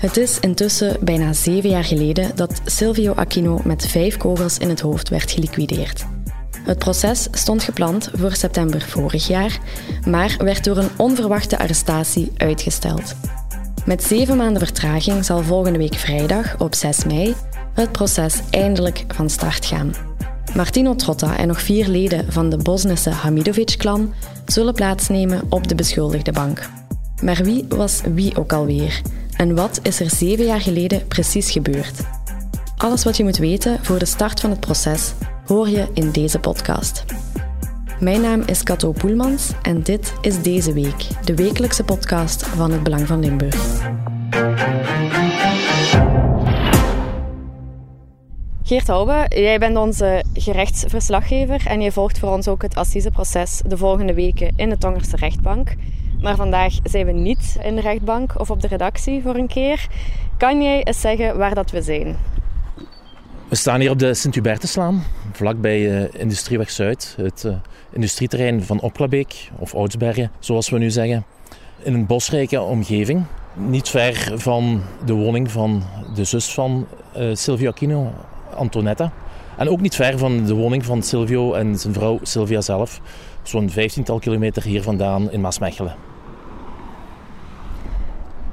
Het is intussen bijna zeven jaar geleden dat Silvio Aquino met vijf kogels in het hoofd werd geliquideerd. Het proces stond gepland voor september vorig jaar, maar werd door een onverwachte arrestatie uitgesteld. Met zeven maanden vertraging zal volgende week vrijdag, op 6 mei, het proces eindelijk van start gaan. Martino Trotta en nog vier leden van de Bosnische Hamidovic-clan zullen plaatsnemen op de beschuldigde bank. Maar wie was wie ook alweer? En wat is er zeven jaar geleden precies gebeurd? Alles wat je moet weten voor de start van het proces hoor je in deze podcast. Mijn naam is Kato Poelmans en dit is Deze Week, de wekelijkse podcast van het Belang van Limburg. Geert Hoube, jij bent onze gerechtsverslaggever en je volgt voor ons ook het assiseproces de volgende weken in de Tongerse rechtbank. Maar vandaag zijn we niet in de rechtbank of op de redactie voor een keer. Kan jij eens zeggen waar dat we zijn? We staan hier op de Sint-Hubertuslaan, vlakbij uh, Industrieweg Zuid, het uh, industrieterrein van Opklabeek, of Oudsbergen, zoals we nu zeggen. In een bosrijke omgeving, niet ver van de woning van de zus van uh, Silvio Aquino, Antonetta. En ook niet ver van de woning van Silvio en zijn vrouw Silvia zelf, zo'n vijftiental kilometer hier vandaan in Maasmechelen.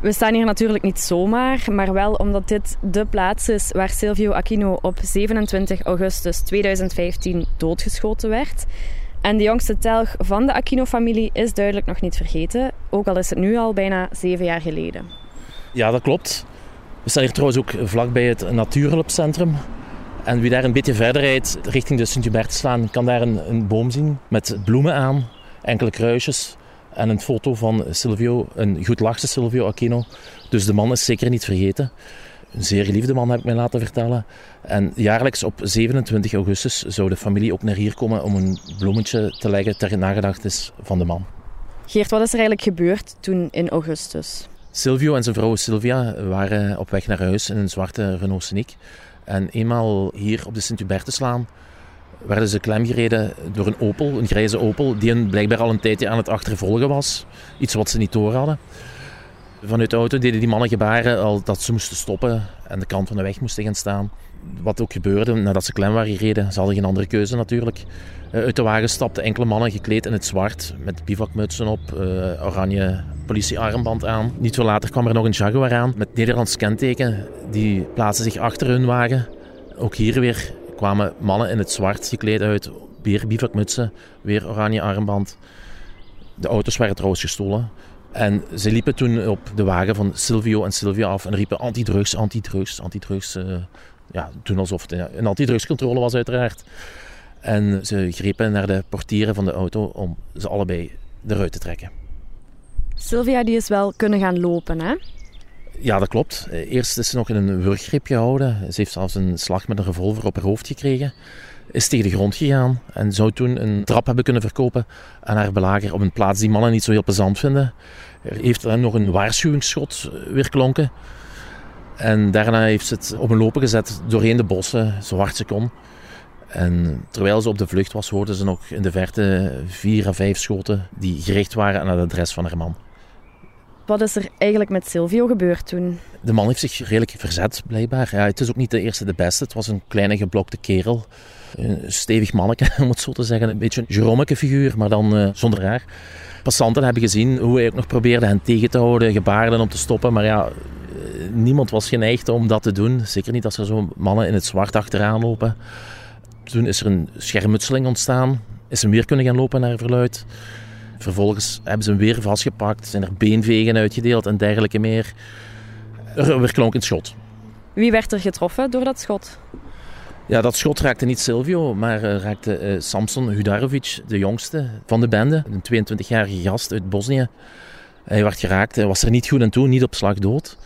We staan hier natuurlijk niet zomaar, maar wel omdat dit de plaats is waar Silvio Aquino op 27 augustus 2015 doodgeschoten werd. En de jongste telg van de Aquino-familie is duidelijk nog niet vergeten, ook al is het nu al bijna zeven jaar geleden. Ja, dat klopt. We staan hier trouwens ook vlakbij het Natuurhulpcentrum. En wie daar een beetje verder rijdt, richting de Sint-Hubertuslaan, kan daar een, een boom zien met bloemen aan, enkele kruisjes en een foto van Silvio, een goed lachse Silvio Aquino. Dus de man is zeker niet vergeten. Een zeer geliefde man heb ik mij laten vertellen. En jaarlijks op 27 augustus zou de familie ook naar hier komen om een bloemetje te leggen ter nagedachtenis van de man. Geert, wat is er eigenlijk gebeurd toen in augustus? Silvio en zijn vrouw Sylvia waren op weg naar huis in een zwarte Renault Scenic. En eenmaal hier op de Sint-Hubertuslaan werden ze klemgereden door een Opel, een grijze Opel, die hen blijkbaar al een tijdje aan het achtervolgen was. Iets wat ze niet door hadden. Vanuit de auto deden die mannen gebaren al dat ze moesten stoppen en de kant van de weg moesten gaan staan. Wat ook gebeurde nadat ze klem waren gereden, ze hadden geen andere keuze natuurlijk. Eh, uit de wagen stapten enkele mannen gekleed in het zwart, met bivakmutsen op, uh, oranje politiearmband aan. Niet veel later kwam er nog een Jaguar aan met Nederlands kenteken. Die plaatste zich achter hun wagen. Ook hier weer kwamen mannen in het zwart gekleed uit, weer bivakmutsen, weer oranje armband. De auto's werden trouwens gestolen. En ze liepen toen op de wagen van Silvio en Silvia af en riepen antidrugs, antidrugs, antidrugs. Uh, ja, toen alsof het een antidrugscontrole was uiteraard. En ze grepen naar de portieren van de auto om ze allebei eruit te trekken. Sylvia die is wel kunnen gaan lopen, hè? Ja, dat klopt. Eerst is ze nog in een wurggreep gehouden. Ze heeft zelfs een slag met een revolver op haar hoofd gekregen. Is tegen de grond gegaan en zou toen een trap hebben kunnen verkopen aan haar belager op een plaats die mannen niet zo heel plezant vinden. Er heeft dan nog een waarschuwingsschot weer klonken. En daarna heeft ze het op een lopen gezet doorheen de bossen, zo hard ze kon. En terwijl ze op de vlucht was, hoorden ze nog in de verte vier à vijf schoten die gericht waren aan het adres van haar man. Wat is er eigenlijk met Silvio gebeurd toen? De man heeft zich redelijk verzet, blijkbaar. Ja, het is ook niet de eerste de beste. Het was een kleine geblokte kerel. Een stevig manneke, om het zo te zeggen. Een beetje een Jeromeke figuur, maar dan uh, zonder haar. Passanten hebben gezien hoe hij ook nog probeerde hen tegen te houden, gebaarden om te stoppen. Maar ja, eh, niemand was geneigd om dat te doen. Zeker niet als er zo mannen in het zwart achteraan lopen. Toen is er een schermutseling ontstaan. Is hem weer kunnen gaan lopen naar verluid. Vervolgens hebben ze hem weer vastgepakt, zijn er beenvegen uitgedeeld en dergelijke meer. Er weer klonk een schot. Wie werd er getroffen door dat schot? Ja, dat schot raakte niet Silvio, maar uh, raakte uh, Samson Hudarovic, de jongste van de bende. Een 22-jarige gast uit Bosnië. Hij werd geraakt, hij was er niet goed aan toe, niet op slag dood.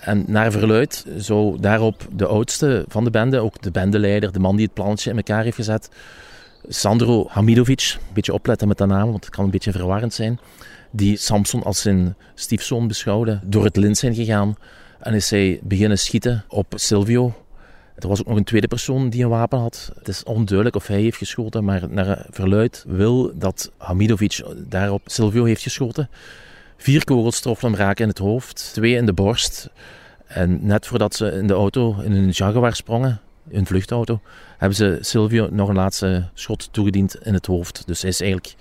En naar verluid zou daarop de oudste van de bende, ook de bendeleider, de man die het plannetje in elkaar heeft gezet, Sandro Hamidovic, een beetje opletten met de naam, want het kan een beetje verwarrend zijn, die Samson als zijn stiefzoon beschouwde, door het lint zijn gegaan en is hij beginnen schieten op Silvio. Er was ook nog een tweede persoon die een wapen had. Het is onduidelijk of hij heeft geschoten, maar naar verluid wil dat Hamidovic daarop Silvio heeft geschoten. Vier kogels troffen hem raken in het hoofd, twee in de borst En net voordat ze in de auto, in een Jaguar sprongen, een vluchtauto, hebben ze Silvio nog een laatste schot toegediend in het hoofd. Dus hij is eigenlijk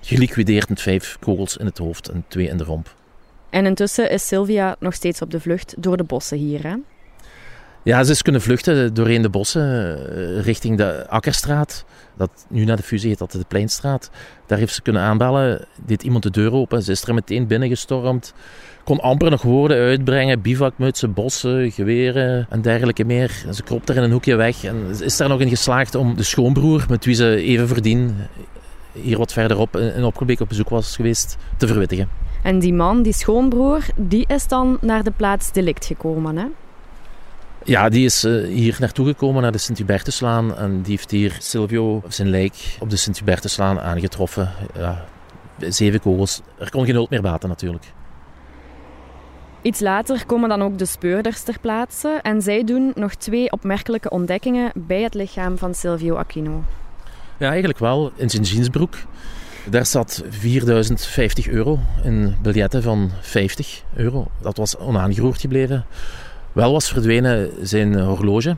geliquideerd met vijf kogels in het hoofd en twee in de romp. En intussen is Sylvia nog steeds op de vlucht door de bossen hier, hè? Ja, ze is kunnen vluchten doorheen de bossen eh, richting de Akkerstraat. Dat nu na de fusie heet dat de Pleinstraat. Daar heeft ze kunnen aanbellen. Deed iemand de deur open. Ze is er meteen binnengestormd. Kon amper nog woorden uitbrengen. Bivakmutsen, bossen, geweren en dergelijke meer. ze kropt er in een hoekje weg. En is daar nog in geslaagd om de schoonbroer, met wie ze even verdien, hier wat verderop in Opgelbeek op bezoek was geweest, te verwittigen. En die man, die schoonbroer, die is dan naar de plaats delict gekomen, hè? Ja, die is uh, hier naartoe gekomen, naar de Sint-Hubertuslaan. En die heeft hier Silvio, zijn lijk, op de Sint-Hubertuslaan aangetroffen. Ja, zeven kogels. Er kon geen hulp meer baten natuurlijk. Iets later komen dan ook de speurders ter plaatse. En zij doen nog twee opmerkelijke ontdekkingen bij het lichaam van Silvio Aquino. Ja, eigenlijk wel. In zijn jeansbroek. Daar zat 4050 euro in biljetten van 50 euro. Dat was onaangeroerd gebleven. Wel was verdwenen zijn horloge.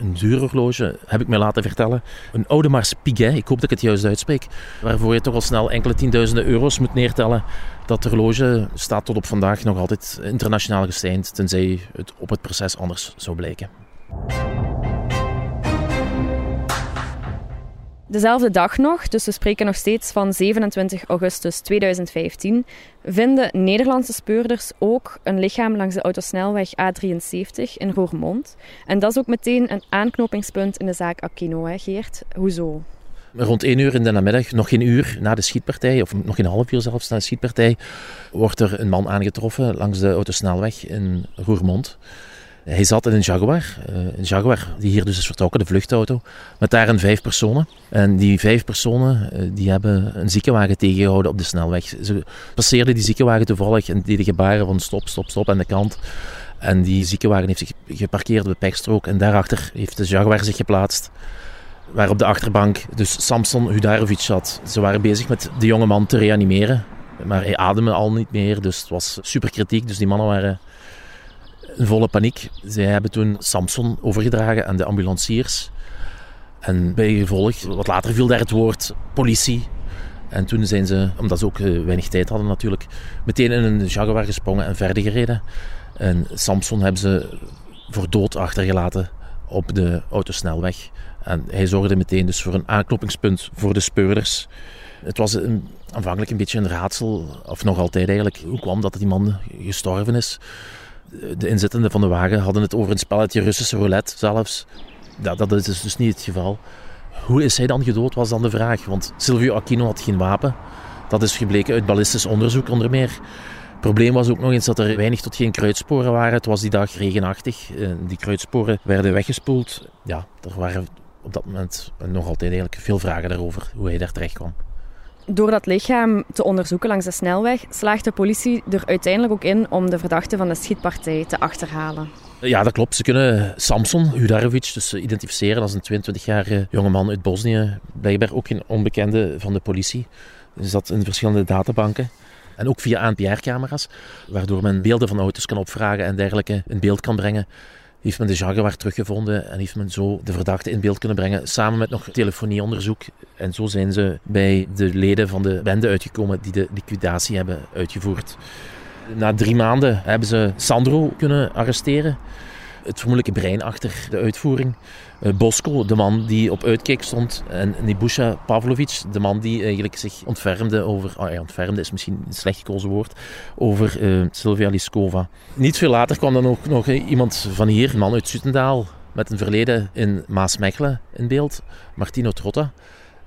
Een duur horloge, heb ik me laten vertellen. Een Audemars Piguet, ik hoop dat ik het juist uitspreek. Waarvoor je toch al snel enkele tienduizenden euro's moet neertellen. Dat horloge staat tot op vandaag nog altijd internationaal gesteind, tenzij het op het proces anders zou blijken. Dezelfde dag nog, dus we spreken nog steeds van 27 augustus 2015, vinden Nederlandse speurders ook een lichaam langs de autosnelweg A73 in Roermond. En dat is ook meteen een aanknopingspunt in de zaak Aquino, hè Geert? Hoezo? Rond 1 uur in de namiddag, nog geen uur na de schietpartij, of nog geen half uur zelfs na de schietpartij, wordt er een man aangetroffen langs de autosnelweg in Roermond. Hij zat in een Jaguar, eh, een Jaguar die hier dus is vertrokken, de vluchtauto, met daarin vijf personen. En die vijf personen eh, die hebben een ziekenwagen tegengehouden op de snelweg. Ze passeerden die ziekenwagen toevallig en deden gebaren van stop, stop, stop aan de kant. En die ziekenwagen heeft zich geparkeerd op de pechstrook en daarachter heeft de Jaguar zich geplaatst. Waar op de achterbank dus Samson Hudarovic zat. Ze waren bezig met de jonge man te reanimeren. Maar hij ademde al niet meer, dus het was super kritiek. Dus die mannen waren in volle paniek. Zij hebben toen Samson overgedragen aan de ambulanciers. En bij gevolg, wat later viel daar het woord politie. En toen zijn ze, omdat ze ook eh, weinig tijd hadden natuurlijk, meteen in een Jaguar gesprongen en verder gereden. En Samson hebben ze voor dood achtergelaten op de autosnelweg. En hij zorgde meteen dus voor een aanknopingspunt voor de speurders. Het was een, aanvankelijk een beetje een raadsel, of nog altijd eigenlijk, hoe kwam dat die man gestorven is de inzittenden van de wagen hadden het over een spelletje Russische roulette zelfs. Dat is dus niet het geval. Hoe is hij dan gedood, was dan de vraag. Want Silvio Aquino had geen wapen. Dat is gebleken uit ballistisch onderzoek onder meer. Het probleem was ook nog eens dat er weinig tot geen kruidsporen waren. Het was die dag regenachtig. Eh, die kruidsporen werden weggespoeld. Ja, er waren op dat moment nog altijd eigenlijk veel vragen daarover hoe hij daar terecht kwam. Door dat lichaam te onderzoeken langs de snelweg slaagt de politie er uiteindelijk ook in om de verdachte van de schietpartij te achterhalen. Ja, dat klopt. Ze kunnen Samson Hudarovic dus identificeren als een 22-jarige jongeman uit Bosnië. Blijkbaar ook geen onbekende van de politie. Dus dat in verschillende databanken. En ook via ANPR-camera's, waardoor men beelden van auto's kan opvragen en dergelijke in beeld kan brengen heeft men de Jaguar teruggevonden en heeft men zo de verdachte in beeld kunnen brengen, samen met nog telefonieonderzoek. En zo zijn ze bij de leden van de bende uitgekomen die de liquidatie hebben uitgevoerd. Na drie maanden hebben ze Sandro kunnen arresteren het vermoedelijke brein achter de uitvoering. Uh, Bosko, de man die op uitkijk stond. En Nibusha Pavlovic, de man die eigenlijk zich ontfermde over... Oh ja, ontfermde is misschien een slecht gekozen woord. Over uh, Sylvia Liskova. Niet veel later kwam dan ook nog iemand van hier, een man uit Zutendaal... met een verleden in Maasmechelen in beeld. Martino Trotta.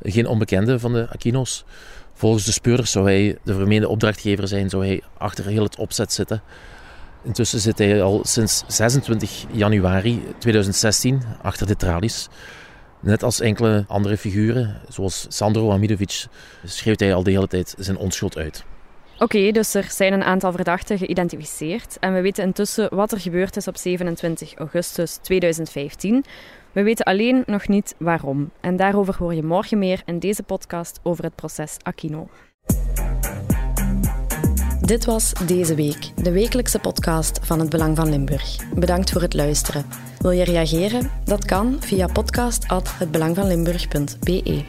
Geen onbekende van de Aquino's. Volgens de speurders zou hij de vermeende opdrachtgever zijn. Zou hij achter heel het opzet zitten... Intussen zit hij al sinds 26 januari 2016 achter de tralies. Net als enkele andere figuren, zoals Sandro Amidovic, schreeuwt hij al de hele tijd zijn onschuld uit. Oké, dus er zijn een aantal verdachten geïdentificeerd en we weten intussen wat er gebeurd is op 27 augustus 2015. We weten alleen nog niet waarom. En daarover hoor je morgen meer in deze podcast over het proces Aquino. Dit was Deze Week, de wekelijkse podcast van het Belang van Limburg. Bedankt voor het luisteren. Wil je reageren? Dat kan via podcast.hetbelangvanlimburg.be.